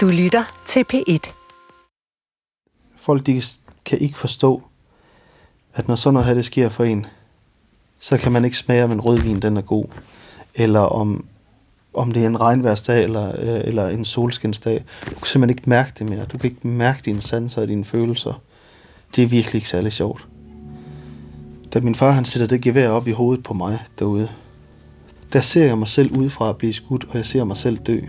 Du lytter til P1. Folk de kan ikke forstå, at når sådan noget her det sker for en, så kan man ikke smage, om en rødvin den er god, eller om, om det er en regnværsdag eller, øh, eller en solskinsdag. Du kan simpelthen ikke mærke det mere. Du kan ikke mærke dine sanser og dine følelser. Det er virkelig ikke særlig sjovt. Da min far han sætter det gevær op i hovedet på mig derude, der ser jeg mig selv udefra blive skudt, og jeg ser mig selv dø.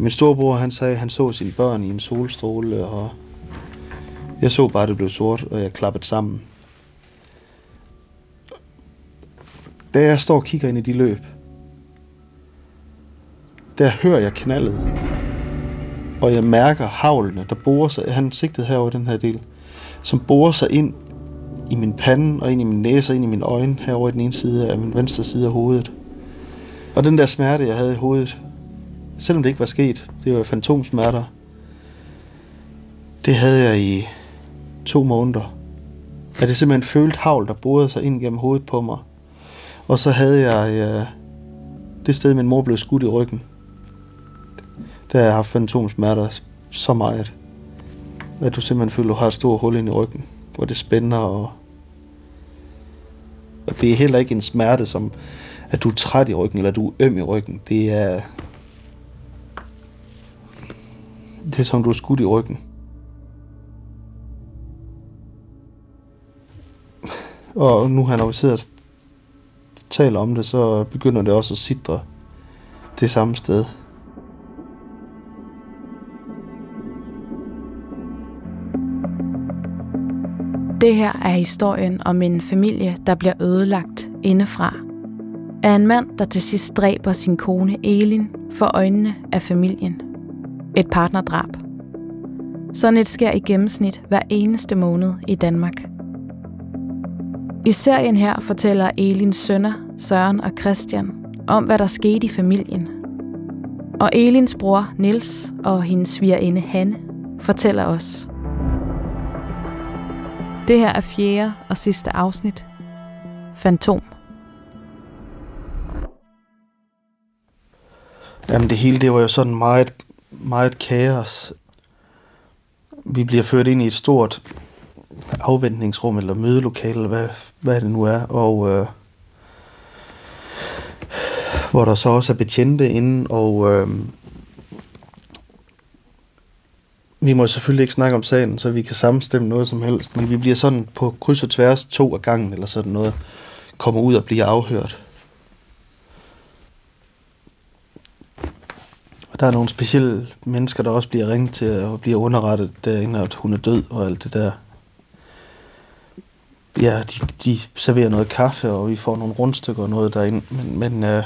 Min storebror, han sagde, at han så sine børn i en solstråle, og jeg så bare, at det blev sort, og jeg klappede sammen. Da jeg står og kigger ind i de løb, der hører jeg knaldet. Og jeg mærker havlene, der borer sig, han sigtet herover den her del, som borer sig ind i min pande og ind i min næse og ind i mine øjne herover i den ene side af min venstre side af hovedet. Og den der smerte, jeg havde i hovedet, selvom det ikke var sket, det var fantomsmerter, det havde jeg i to måneder. At det simpelthen følte havl, der borede sig ind gennem hovedet på mig. Og så havde jeg øh, det sted, min mor blev skudt i ryggen. Der har jeg haft fantomsmerter så meget, at du simpelthen føler, at du har et stort hul ind i ryggen, hvor det spænder og og det er heller ikke en smerte, som at du er træt i ryggen, eller du er øm i ryggen. Det er... Det er som, du er skudt i ryggen. Og nu, når vi sidder og taler om det, så begynder det også at sidre det samme sted. Det her er historien om en familie, der bliver ødelagt indefra. Af en mand, der til sidst dræber sin kone Elin for øjnene af familien. Et partnerdrab. Sådan et sker i gennemsnit hver eneste måned i Danmark. I serien her fortæller Elins sønner, Søren og Christian, om hvad der skete i familien. Og Elins bror Nils og hendes svigerinde Hanne fortæller os det her er fjerde og sidste afsnit. Fantom. Jamen det hele, det var jo sådan meget, meget kaos. Vi bliver ført ind i et stort afventningsrum eller mødelokale, eller hvad, hvad det nu er, og øh, hvor der så også er betjente inde, og øh, vi må selvfølgelig ikke snakke om sagen, så vi kan sammenstemme noget som helst, men vi bliver sådan på kryds og tværs to af gangen, eller sådan noget, kommer ud og bliver afhørt. Der er nogle specielle mennesker, der også bliver ringet til og bliver underrettet derinde, at hun er død og alt det der. Ja, de, de serverer noget kaffe, og vi får nogle rundstykker og noget derinde, men, men uh,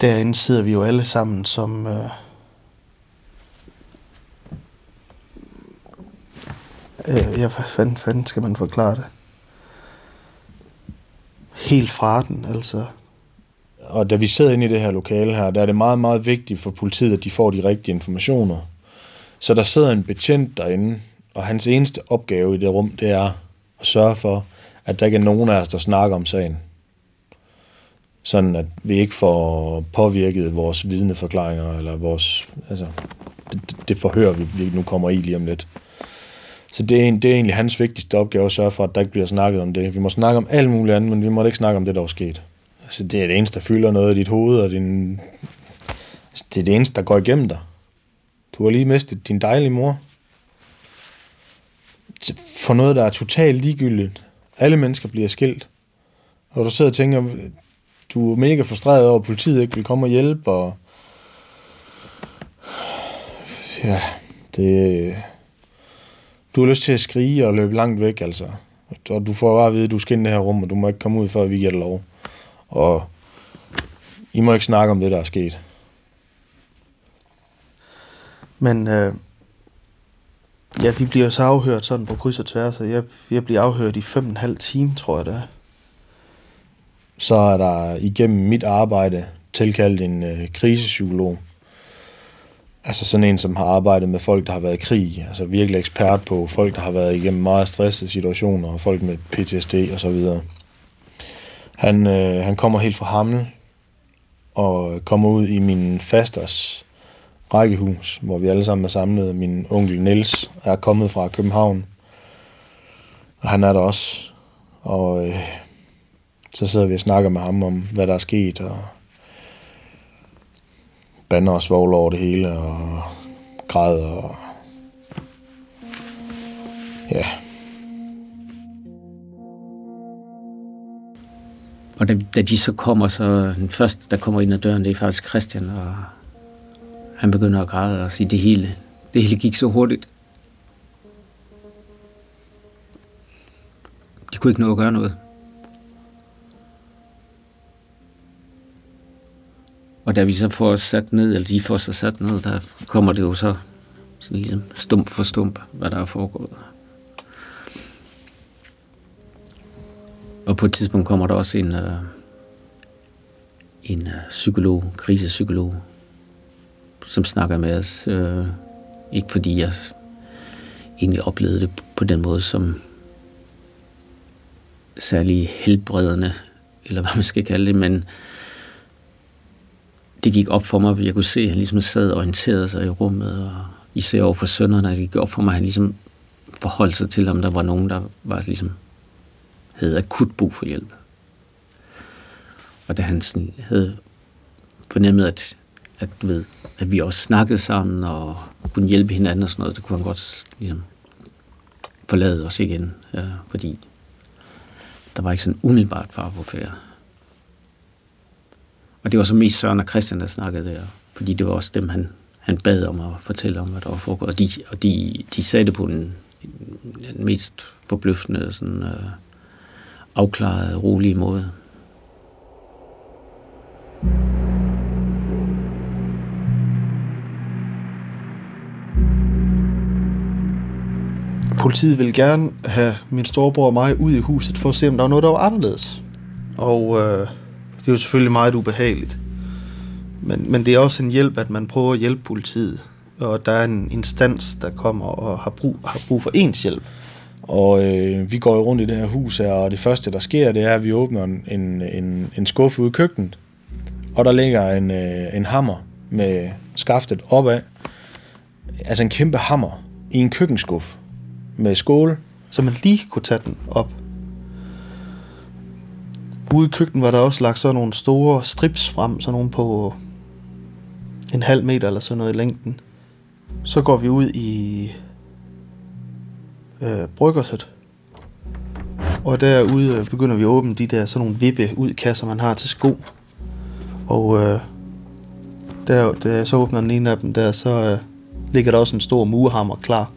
derinde sidder vi jo alle sammen som... Uh, Øh, ja, hvad fanden, fanden skal man forklare det? Helt fra den, altså. Og da vi sidder inde i det her lokale her, der er det meget, meget vigtigt for politiet, at de får de rigtige informationer. Så der sidder en betjent derinde, og hans eneste opgave i det rum, det er at sørge for, at der ikke er nogen af os, der snakker om sagen. Sådan at vi ikke får påvirket vores vidneforklaringer, eller vores, altså, det, det forhør, vi, vi nu kommer i lige om lidt. Så det er, en, det er egentlig hans vigtigste opgave at sørge for, at der ikke bliver snakket om det. Vi må snakke om alt muligt andet, men vi må ikke snakke om det, der er sket. Altså, det er det eneste, der fylder noget i dit hoved, og din... Altså, det er det eneste, der går igennem dig. Du har lige mistet din dejlige mor. For noget, der er totalt ligegyldigt. Alle mennesker bliver skilt. Og du sidder og tænker, du er mega frustreret over, at politiet ikke vil komme og hjælpe, og... Ja, det, du har lyst til at skrige og løbe langt væk, altså. Og du får bare at vide, at du skal ind i det her rum, og du må ikke komme ud, før vi giver dig lov. Og I må ikke snakke om det, der er sket. Men øh, ja, vi bliver så afhørt sådan på kryds og tværs, og jeg, jeg bliver afhørt i fem og en halv time, tror jeg det er. Så er der igennem mit arbejde tilkaldt en øh, krisepsykolog, Altså sådan en, som har arbejdet med folk, der har været i krig, altså virkelig ekspert på folk, der har været igennem meget stressede situationer, og folk med PTSD og så videre. Han, øh, han kommer helt fra Hammel, og kommer ud i min fasters rækkehus, hvor vi alle sammen er samlet. Min onkel Niels er kommet fra København, og han er der også. Og øh, så sidder vi og snakker med ham om, hvad der er sket, og bander og svogler over det hele, og græder, og ja. Og da, da de så kommer, så den første, der kommer ind ad døren, det er faktisk Christian, og han begynder at græde og sige, det hele, det hele gik så hurtigt. De kunne ikke nå at gøre noget. Og da vi så får os sat ned, eller de får sig sat ned, der kommer det jo så sådan ligesom stump for stump, hvad der er foregået. Og på et tidspunkt kommer der også en, øh, en øh, psykolog, krisepsykolog, som snakker med os. Øh, ikke fordi jeg egentlig oplevede det på den måde som særlig helbredende, eller hvad man skal kalde det, men det gik op for mig, at jeg kunne se, at han ligesom sad og orienterede sig i rummet, og især over for sønderne, det gik op for mig, at han ligesom forholdt sig til, om der var nogen, der var ligesom havde akut brug for hjælp. Og da han sådan havde fornemmet, at, at, ved, at vi også snakkede sammen og kunne hjælpe hinanden og sådan noget, det kunne han godt ligesom, forlade os igen, ja, fordi der var ikke sådan umiddelbart far på færre. Og det var så mest Søren og Christian, der snakkede der, fordi det var også dem, han, han bad om at fortælle om, hvad der var foregået. Og de, og de, de sagde det på den, den mest forbløffende, sådan, øh, afklarede, rolige måde. Politiet ville gerne have min storebror og mig ud i huset for at se, om der var noget, der var anderledes. Og øh, det er jo selvfølgelig meget ubehageligt. Men, men det er også en hjælp, at man prøver at hjælpe politiet. Og der er en instans, der kommer og har brug, har brug for ens hjælp. Og øh, vi går jo rundt i det her hus her, og det første, der sker, det er, at vi åbner en, en, en skuffe ude i køkkenet. Og der ligger en, øh, en hammer med skaftet opad. Altså en kæmpe hammer i en køkkenskuff med skål. Så man lige kunne tage den op. Ude i køkkenet var der også lagt sådan nogle store strips frem, sådan nogle på en halv meter eller sådan noget i længden. Så går vi ud i øh, bryggerset. Og derude øh, begynder vi at åbne de der sådan nogle vippe udkasser, man har til sko. Og øh, der, der, så åbner den ene af dem der, så øh, ligger der også en stor murhammer klar.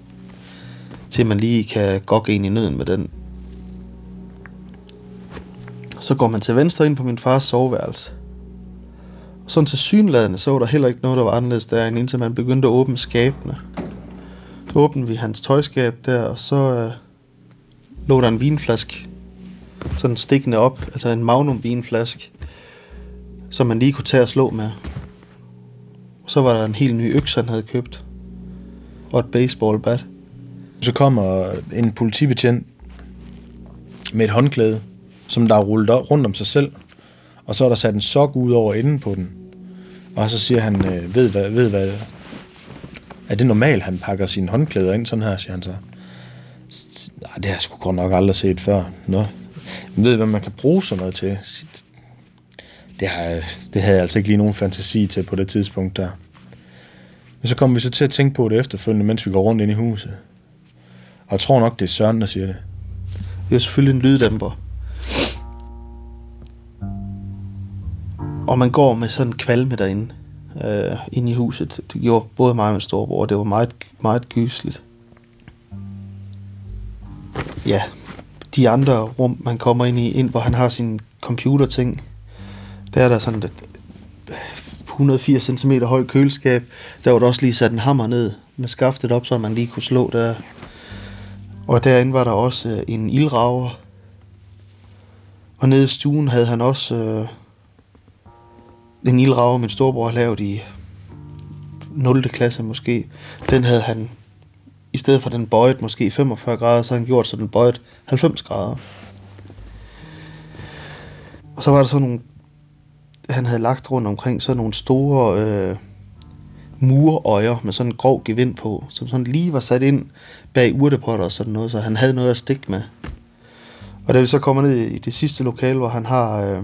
Til man lige kan gokke ind i nøden med den. Så går man til venstre ind på min fars soveværelse. Og sådan til synladende, så var der heller ikke noget, der var anderledes derinde, indtil man begyndte at åbne skabene. Så åbnede vi hans tøjskab der, og så øh, lå der en vinflaske, sådan stikkende op, altså en magnum vinflaske, som man lige kunne tage og slå med. Og Så var der en helt ny økse, han havde købt, og et baseballbat. Så kommer en politibetjent med et håndklæde, som der er rullet op rundt om sig selv, og så er der sat en sok ud over enden på den. Og så siger han, øh, ved, hvad, ved hvad, er det normalt, han pakker sine håndklæder ind sådan her, siger han så. Nej, det har jeg sgu godt nok aldrig set før. Nå. Jeg ved, hvad man kan bruge sådan noget til. Det, har, det havde jeg altså ikke lige nogen fantasi til på det tidspunkt der. Men så kommer vi så til at tænke på det efterfølgende, mens vi går rundt ind i huset. Og jeg tror nok, det er Søren, der siger det. Det er selvfølgelig en lyddæmper. Og man går med sådan en kvalme derinde øh, inde i huset. Det gjorde både mig og min storebror, og det var meget, meget gysligt. Ja, de andre rum, man kommer ind i, ind hvor han har sin computerting, der er der sådan et øh, 180 cm højt køleskab. Der var der også lige sat en hammer ned med skaftet op, så man lige kunne slå der. Og derinde var der også øh, en ildrager. Og nede i stuen havde han også øh, en ildrage, min storebror har lavet i 0. klasse måske, den havde han, i stedet for den bøjet måske 45 grader, så havde han gjort så den bøjet 90 grader. Og så var der så nogle han havde lagt rundt omkring sådan nogle store øh, murøjer med sådan en grov gevind på, som sådan lige var sat ind bag urtepotter og sådan noget, så han havde noget at stikke med. Og da vi så kommer ned i det sidste lokale, hvor han har øh,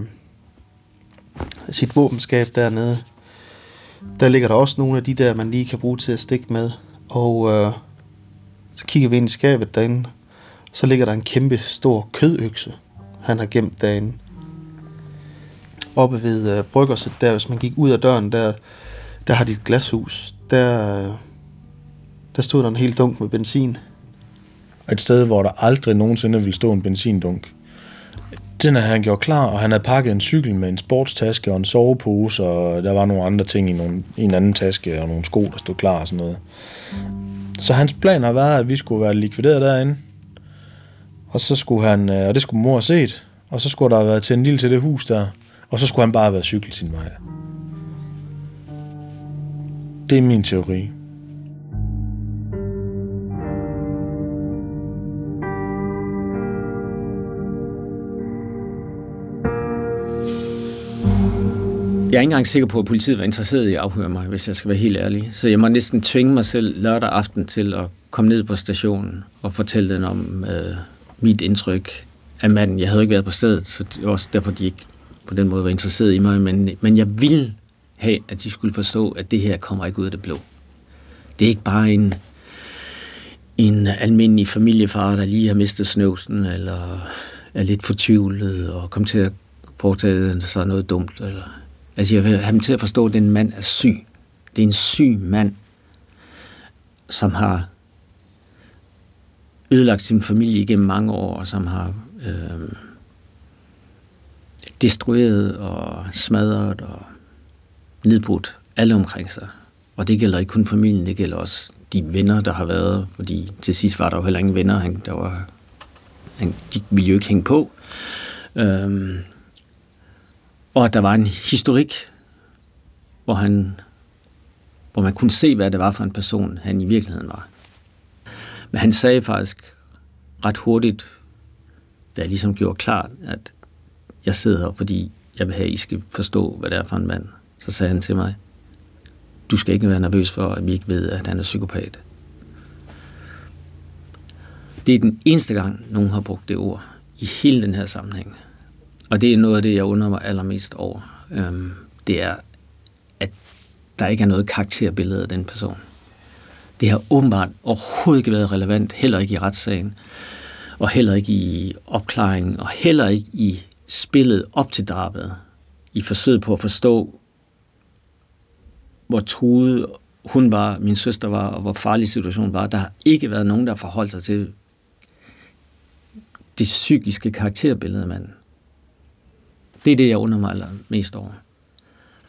sit våbenskab dernede, der ligger der også nogle af de der, man lige kan bruge til at stikke med. Og øh, så kigger vi ind i skabet derinde, så ligger der en kæmpe stor kødøkse, han har gemt derinde. Oppe ved øh, bryggerset der, hvis man gik ud af døren, der, der har de et glashus. Der, øh, der stod der en hel dunk med benzin. Et sted, hvor der aldrig nogensinde ville stå en benzindunk. Den havde han gjort klar, og han havde pakket en cykel med en sportstaske og en sovepose, og der var nogle andre ting i, nogle, i en anden taske, og nogle sko, der stod klar og sådan noget. Så hans plan har været, at vi skulle være likvideret derinde. Og så skulle han, øh, og det skulle mor have set, og så skulle der have været til en lille til det hus der, og så skulle han bare have været cyklet sin vej. Det er min teori. Jeg er ikke engang sikker på, at politiet var interesseret i at afhøre mig, hvis jeg skal være helt ærlig. Så jeg må næsten tvinge mig selv lørdag aften til at komme ned på stationen og fortælle den om øh, mit indtryk af manden. Jeg havde ikke været på stedet, så det var også derfor, de ikke på den måde var interesseret i mig. Men, men jeg ville have, at de skulle forstå, at det her kommer ikke ud af det blå. Det er ikke bare en, en almindelig familiefar, der lige har mistet snøvsen, eller er lidt fortvivlet og kommer til at foretage sig noget dumt, eller Altså, jeg vil have dem til at forstå, at den mand er syg. Det er en syg mand, som har ødelagt sin familie igennem mange år, og som har øh, destrueret og smadret og nedbrudt alle omkring sig. Og det gælder ikke kun familien, det gælder også de venner, der har været, fordi til sidst var der jo heller ingen venner, han, der var, han, de ville jo ikke hænge på. Øh, og at der var en historik, hvor, han, hvor man kunne se, hvad det var for en person, han i virkeligheden var. Men han sagde faktisk ret hurtigt, da jeg ligesom gjorde klart, at jeg sidder her, fordi jeg vil have, at I skal forstå, hvad det er for en mand. Så sagde han til mig, du skal ikke være nervøs for, at vi ikke ved, at han er psykopat. Det er den eneste gang, nogen har brugt det ord i hele den her sammenhæng. Og det er noget af det, jeg undrer mig allermest over. Øhm, det er, at der ikke er noget karakterbillede af den person. Det har åbenbart overhovedet ikke været relevant, heller ikke i retssagen, og heller ikke i opklaringen, og heller ikke i spillet op til drabet, i forsøget på at forstå, hvor truet hun var, min søster var, og hvor farlig situationen var. Der har ikke været nogen, der forholdt sig til det psykiske karakterbillede af manden. Det er det, jeg undrer mig mest over.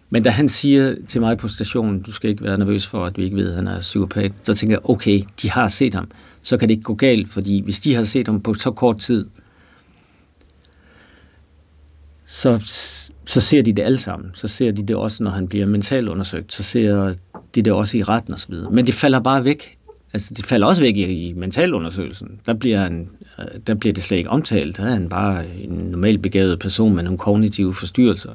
Men da han siger til mig på stationen, du skal ikke være nervøs for, at vi ikke ved, at han er psykopat, så tænker jeg, okay, de har set ham. Så kan det ikke gå galt, fordi hvis de har set ham på så kort tid, så, så ser de det alle sammen. Så ser de det også, når han bliver mentalt undersøgt. Så ser de det også i retten osv. Men det falder bare væk. Altså, det falder også væk i, i mentalundersøgelsen. Der bliver, han, Øh, der bliver det slet ikke omtalt. Der er han bare en normalt begavet person med nogle kognitive forstyrrelser.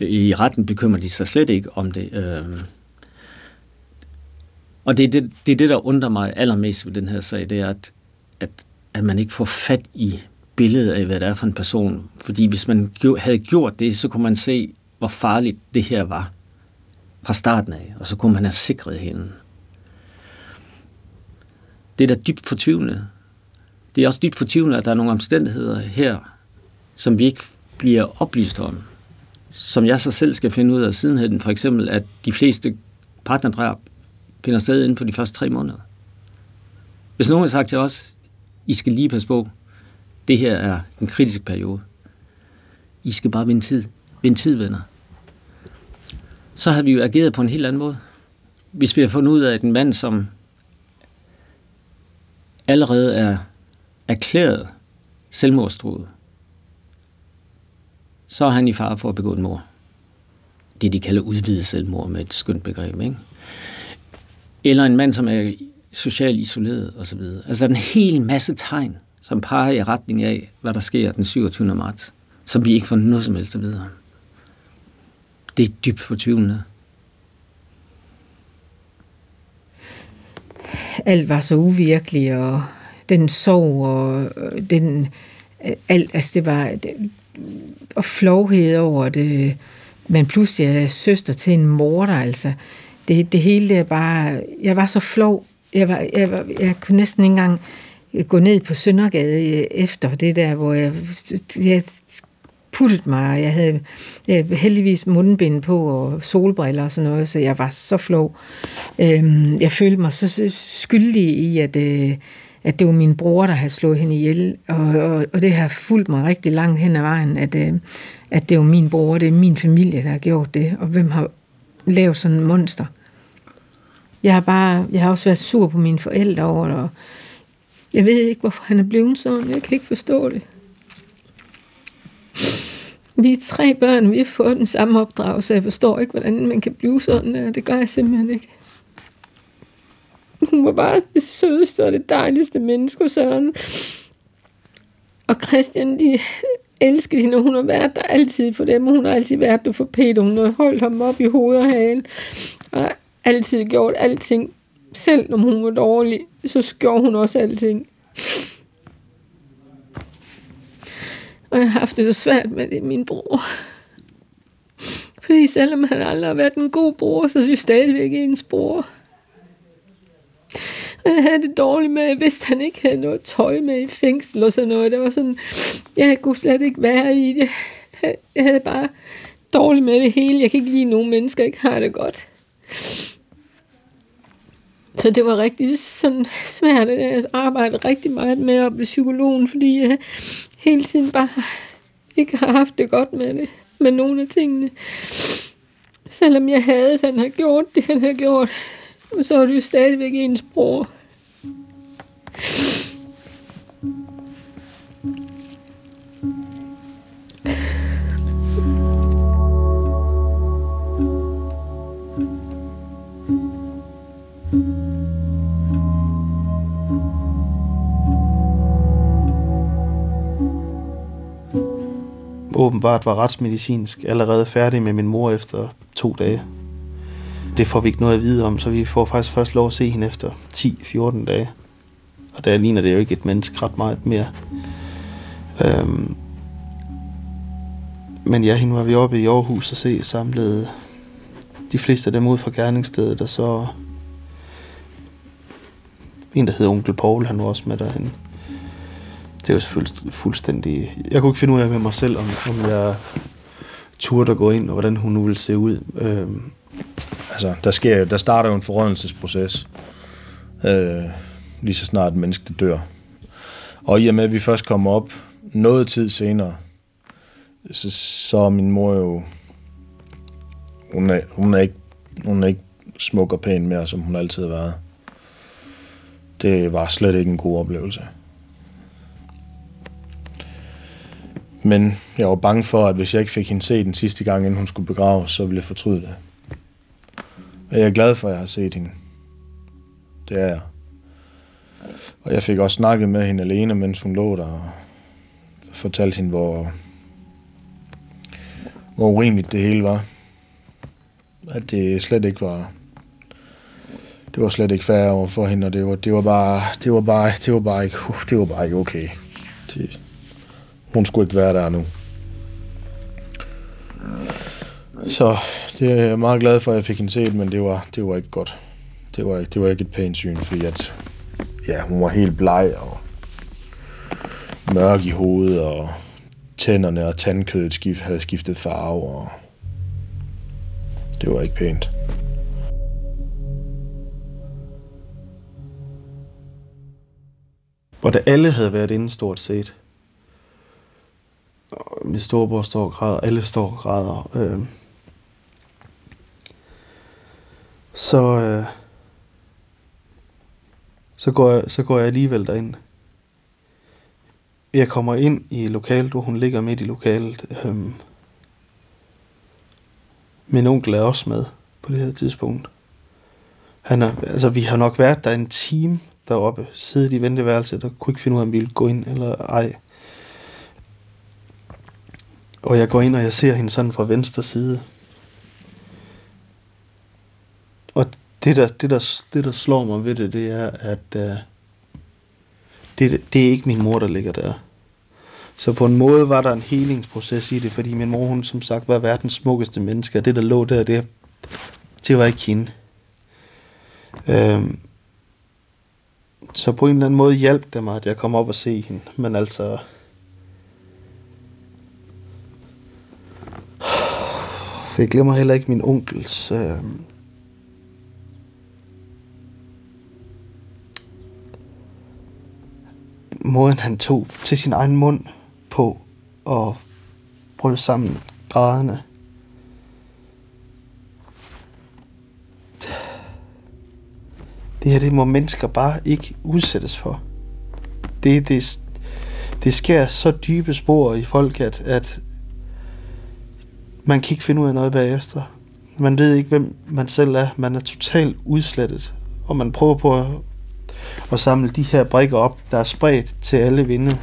I retten bekymrer de sig slet ikke om det. Øhm. Og det er det, det, er det der undrer mig allermest ved den her sag, det er, at, at, at man ikke får fat i billedet af, hvad det er for en person. Fordi hvis man havde gjort det, så kunne man se, hvor farligt det her var fra starten af, og så kunne man have sikret hende. Det er da dybt fortvivlende. Det er også dybt fortvivlende, at der er nogle omstændigheder her, som vi ikke bliver oplyst om. Som jeg så selv skal finde ud af sidenheden. For eksempel, at de fleste partnerdrab finder sted inden for de første tre måneder. Hvis nogen har sagt til os, I skal lige passe på, det her er en kritisk periode. I skal bare vinde tid. Vinde tid, venner. Så har vi jo ageret på en helt anden måde. Hvis vi har fundet ud af, at en mand, som allerede er erklæret selvmordstruet, så er han i fare for at begå en mor. Det, de kalder udvidet selvmord med et skønt begreb. Ikke? Eller en mand, som er socialt isoleret osv. Altså en hel masse tegn, som peger i retning af, hvad der sker den 27. marts, som vi ikke får noget som helst at vide om. det er dybt fortvivlende. Alt var så uvirkeligt, og den sorg, og øh, den, øh, alt, altså det var, det, og flovhed over det, men pludselig er søster til en morder, altså. Det, det hele er bare, jeg var så flov, jeg, var, jeg, var, jeg kunne næsten ikke engang øh, gå ned på Søndergade efter det der, hvor jeg, jeg puttet mig. Jeg havde jeg heldigvis mundbind på og solbriller og sådan noget, så jeg var så flov. Øhm, jeg følte mig så skyldig i, at, øh, at det var min bror, der havde slået hende ihjel, og, og, og det har fulgt mig rigtig langt hen ad vejen, at, øh, at det var min bror, det er min familie, der har gjort det, og hvem har lavet sådan en monster. Jeg har bare, jeg har også været sur på mine forældre over det, og jeg ved ikke, hvorfor han er blevet sådan. Jeg kan ikke forstå det. Vi er tre børn, vi har fået den samme opdragelse. Jeg forstår ikke, hvordan man kan blive sådan. Det gør jeg simpelthen ikke. Hun var bare det sødeste og det dejligste menneske, Søren. Og Christian, de elsker hende, og hun har været der altid for dem, og hun har altid været der for Peter. Hun har holdt ham op i hovedet og halen, og altid gjort alting. Selv når hun var dårlig, så gjorde hun også alting. Og jeg har haft det så svært med det, min bror. Fordi selvom han aldrig har været en god bror, så er det stadigvæk ens bror. Jeg havde det dårligt med, hvis han ikke havde noget tøj med i fængsel og sådan noget. Det var sådan, jeg kunne slet ikke være i det. Jeg havde bare dårligt med det hele. Jeg kan ikke lide, at nogen mennesker ikke har det godt. Så det var rigtig sådan svært at arbejde rigtig meget med at blive psykologen, fordi jeg hele tiden bare ikke har haft det godt med det, med nogle af tingene. Selvom jeg havde, at han har gjort det, han har gjort, så er det jo stadigvæk ens bror åbenbart var retsmedicinsk allerede færdig med min mor efter to dage. Det får vi ikke noget at vide om, så vi får faktisk først lov at se hende efter 10-14 dage. Og der ligner det jo ikke et menneske ret meget mere. Øhm. Men ja, hende var vi oppe i Aarhus og se samlede de fleste af dem ud fra gerningsstedet, og så en, der hedder Onkel Paul, han var også med derhen det var selvfølgelig fuldstændig... Jeg kunne ikke finde ud af med mig selv, om, om jeg turde at gå ind, og hvordan hun nu ville se ud. Øhm. Altså, der, sker, der starter jo en forrådnelsesproces, øh, lige så snart et menneske dør. Og i og med, at vi først kommer op noget tid senere, så, så er min mor jo... Hun er, hun er, ikke, hun er ikke smuk og pæn mere, som hun altid har været. Det var slet ikke en god oplevelse. Men jeg var bange for, at hvis jeg ikke fik hende set den sidste gang, inden hun skulle begraves, så ville jeg fortryde det. Og jeg er glad for, at jeg har set hende. Det er jeg. Og jeg fik også snakket med hende alene, mens hun lå der, og fortalte hende, hvor, hvor urimeligt det hele var. At det slet ikke var, det var slet ikke fair over for hende, og det var, det var bare, det var bare, det var bare ikke, uh, det var bare ikke okay. Det, hun skulle ikke være der nu. Så det er jeg meget glad for, at jeg fik hende set, men det var, det var ikke godt. Det var, det var ikke et pænt syn, fordi at, ja, hun var helt bleg og mørk i hovedet, og tænderne og tandkødet skift, havde skiftet farve, og det var ikke pænt. Hvor da alle havde været inde stort set, min storebror står og græder, alle står og græder. Øh, så, øh, så, går jeg, så går jeg alligevel derind. Jeg kommer ind i lokalet, hvor hun ligger midt i lokalet. Øhm, min onkel er også med på det her tidspunkt. Han er, altså, vi har nok været der en time deroppe, siddet i venteværelset, og kunne ikke finde ud af, om vi ville gå ind eller ej. Og jeg går ind, og jeg ser hende sådan fra venstre side. og det der, det, der, det, der slår mig ved det, det er, at uh, det, det er ikke min mor, der ligger der. Så på en måde var der en helingsproces i det, fordi min mor, hun som sagt var verdens smukkeste menneske, og det, der lå der, det, det var ikke hende. Øhm, så på en eller anden måde hjalp det mig, at jeg kom op og se hende. Men altså... Jeg glemmer heller ikke min onkels... Øh, måden han tog til sin egen mund på og brød sammen grædende. Det her, det må mennesker bare ikke udsættes for. Det, det, det sker så dybe spor i folk, at, at man kan ikke finde ud af noget bagefter. Man ved ikke, hvem man selv er. Man er totalt udslettet. Og man prøver på at, og samle de her brikker op, der er spredt til alle vinde.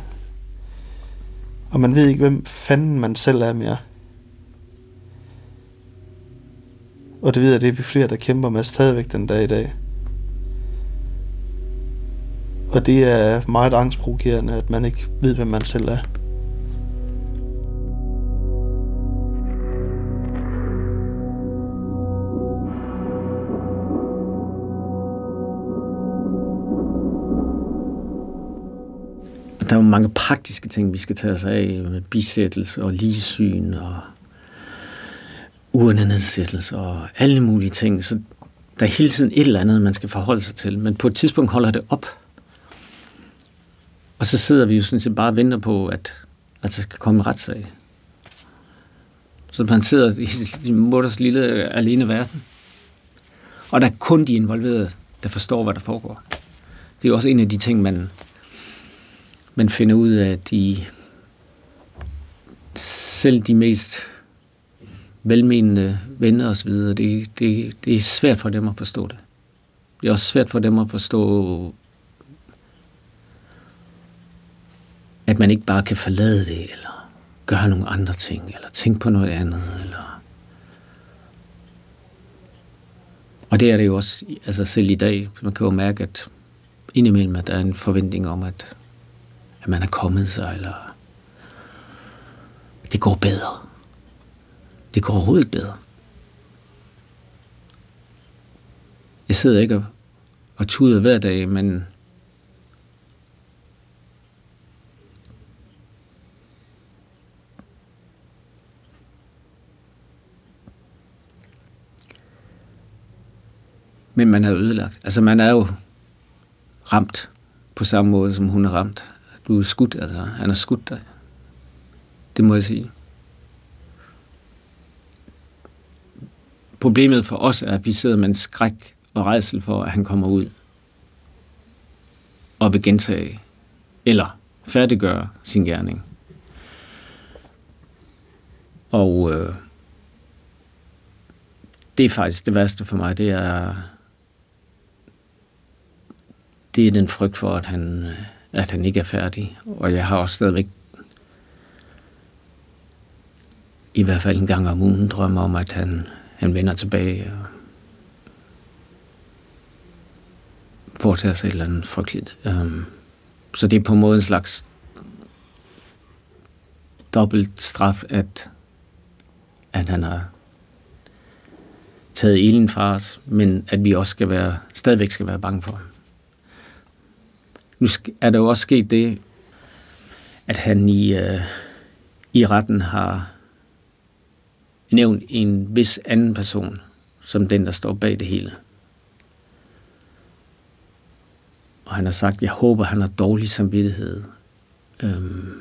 Og man ved ikke, hvem fanden man selv er mere. Og det ved jeg, det er vi flere, der kæmper med stadigvæk den dag i dag. Og det er meget angstprovokerende, at man ikke ved, hvem man selv er. Der er jo mange praktiske ting, vi skal tage os af, med bisættelse og ligesyn og urnenedsættelse og alle mulige ting. Så der er hele tiden et eller andet, man skal forholde sig til. Men på et tidspunkt holder det op. Og så sidder vi jo sådan set bare og venter på, at, at der skal komme en retssag. Så man sidder i sin mutters lille alene verden. Og der er kun de involverede, der forstår, hvad der foregår. Det er jo også en af de ting, man, man finder ud af, at de, selv de mest velmenende venner osv., det, det, det er svært for dem at forstå det. Det er også svært for dem at forstå, at man ikke bare kan forlade det, eller gøre nogle andre ting, eller tænke på noget andet, eller... Og det er det jo også, altså selv i dag, man kan jo mærke, at indimellem, at der er en forventning om, at, at man er kommet sig, eller det går bedre. Det går overhovedet ikke bedre. Jeg sidder ikke og, og tuder hver dag, men Men man er ødelagt. Altså man er jo ramt på samme måde, som hun er ramt. Du er skudt, altså han har skudt dig. Det må jeg sige. Problemet for os er, at vi sidder med en skræk og rejsel for, at han kommer ud og vil gentage eller færdiggøre sin gerning. Og øh, det er faktisk det værste for mig, det er det er den frygt for, at han, øh, at han ikke er færdig. Og jeg har også stadigvæk i hvert fald en gang om ugen drømmer om, at han, han vender tilbage og foretager sig et eller andet frygteligt. Um, så det er på en måde en slags dobbelt straf, at, at han har taget ilden fra os, men at vi også skal være, stadigvæk skal være bange for ham. Nu er der jo også sket det, at han i, øh, i retten har nævnt en vis anden person, som den, der står bag det hele. Og han har sagt, jeg håber, han har dårlig samvittighed. Øhm,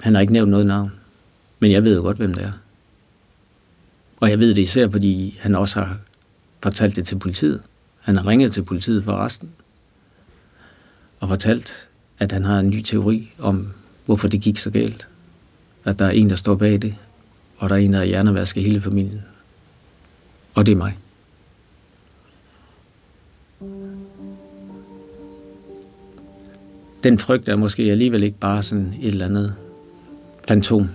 han har ikke nævnt noget navn, men jeg ved jo godt, hvem det er. Og jeg ved det især, fordi han også har fortalt det til politiet. Han har ringet til politiet for resten og fortalt, at han har en ny teori om, hvorfor det gik så galt. At der er en, der står bag det, og der er en, der er hele familien. Og det er mig. Den frygt er måske alligevel ikke bare sådan et eller andet fantom,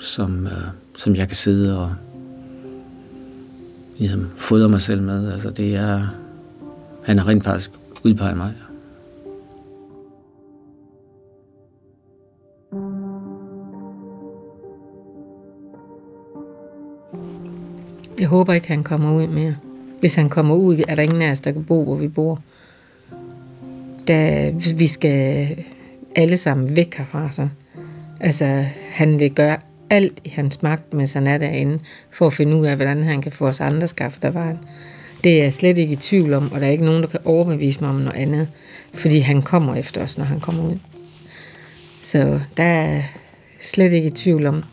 som, øh, som jeg kan sidde og ligesom fodrer mig selv med. Altså det er, han har rent faktisk udpeget mig. Jeg håber ikke, han kommer ud mere. Hvis han kommer ud, er der ingen af os, der kan bo, hvor vi bor. Da vi skal alle sammen væk herfra, så. Altså, han vil gøre alt i hans magt, mens han er derinde, for at finde ud af, hvordan han kan få os andre skaffet der vejen. Det er jeg slet ikke i tvivl om, og der er ikke nogen, der kan overbevise mig om noget andet, fordi han kommer efter os, når han kommer ud. Så der er slet ikke i tvivl om.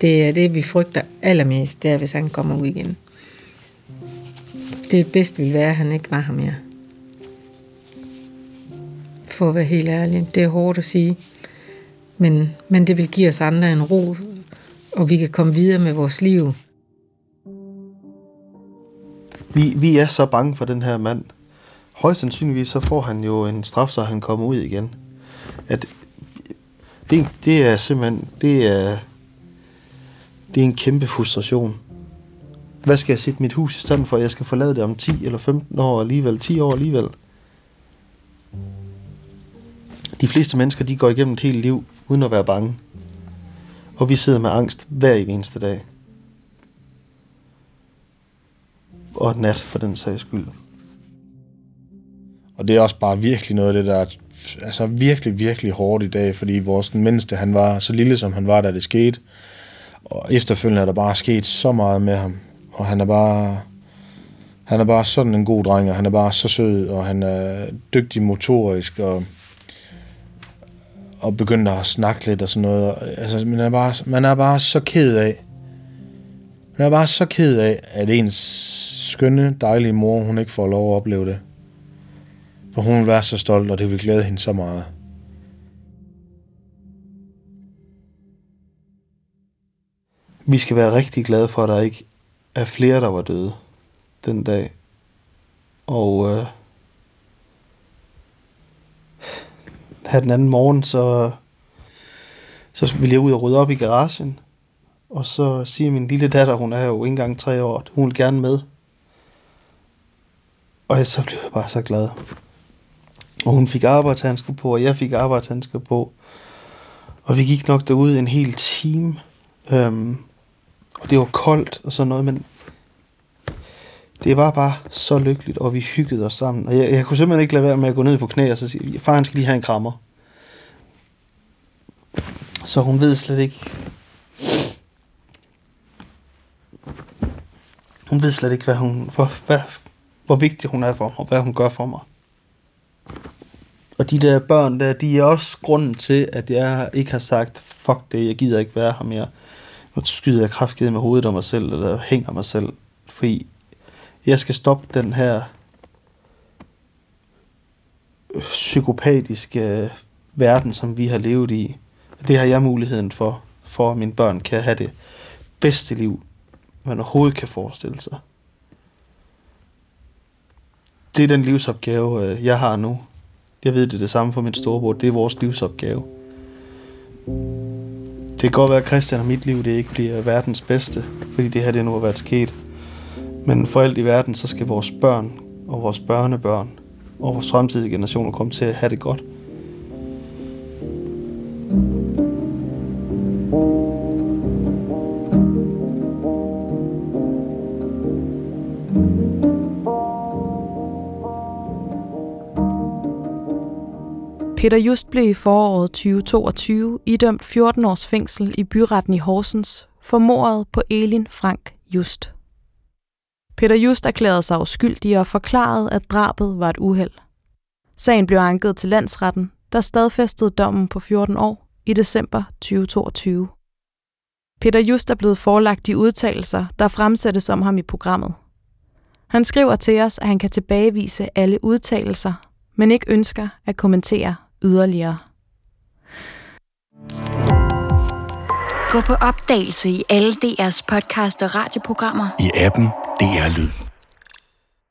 Det er det, vi frygter allermest, det er, hvis han kommer ud igen. Det bedste ville være, at han ikke var her mere. For at være helt ærlig. Det er hårdt at sige. Men, men det vil give os andre en ro, og vi kan komme videre med vores liv. Vi, vi er så bange for den her mand. Højst sandsynligvis så får han jo en straf, så han kommer ud igen. At det, det er simpelthen, det er, det er en kæmpe frustration. Hvad skal jeg sætte mit hus i stand for? Jeg skal forlade det om 10 eller 15 år alligevel, 10 år alligevel. De fleste mennesker, de går igennem et helt liv uden at være bange. Og vi sidder med angst hver eneste dag. Og nat for den sags skyld. Og det er også bare virkelig noget af det, der er altså virkelig, virkelig hårdt i dag, fordi vores den mindste, han var så lille, som han var, da det skete. Og efterfølgende er der bare sket så meget med ham. Og han er bare, han er bare sådan en god dreng, og han er bare så sød, og han er dygtig motorisk, og, og begyndte at snakke lidt og sådan noget. Altså, man er bare, man er bare så ked af, man er bare så ked af, at ens skønne, dejlige mor, hun ikke får lov at opleve det. For hun vil være så stolt, og det vil glæde hende så meget. Vi skal være rigtig glade for, at der ikke er flere, der var døde den dag. Og øh, her den anden morgen, så, så ville jeg ud og rydde op i garagen. Og så siger min lille datter, hun er jo ikke engang tre år, hun vil gerne med. Og så blev jeg bare så glad. Og hun fik arbejdshandsker på, og jeg fik arbejdshandsker på. Og vi gik nok derude en hel time. Øhm, og det var koldt og sådan noget, men det var bare så lykkeligt, og vi hyggede os sammen. Og jeg, jeg kunne simpelthen ikke lade være med at gå ned på knæ og så sige, far han skal lige have en krammer. Så hun ved slet ikke... Hun ved slet ikke, hvad hun, hvor, hvad, hvor vigtig hun er for mig, og hvad hun gør for mig. Og de der børn der, de er også grunden til, at jeg ikke har sagt, fuck det, jeg gider ikke være her mere. Nu skyder jeg kraftgivet med hovedet om mig selv, eller hænger mig selv. Fordi jeg skal stoppe den her øh, psykopatiske øh, verden, som vi har levet i. Det har jeg muligheden for, for at mine børn kan have det bedste liv, man overhovedet kan forestille sig. Det er den livsopgave, øh, jeg har nu. Jeg ved, det er det samme for min storebror. Det er vores livsopgave. Det kan godt være, at Christian og mit liv det ikke bliver verdens bedste, fordi det her det nu har været sket. Men for alt i verden, så skal vores børn og vores børnebørn og vores fremtidige generationer komme til at have det godt. Peter Just blev i foråret 2022 idømt 14 års fængsel i byretten i Horsens for mordet på Elin Frank Just. Peter Just erklærede sig uskyldig og forklarede, at drabet var et uheld. Sagen blev anket til landsretten, der stadfæstede dommen på 14 år i december 2022. Peter Just er blevet forelagt de udtalelser, der fremsættes om ham i programmet. Han skriver til os, at han kan tilbagevise alle udtalelser, men ikke ønsker at kommentere yderligere. Gå på opdagelse i alle DR's podcast og radioprogrammer. I appen DR Lyd.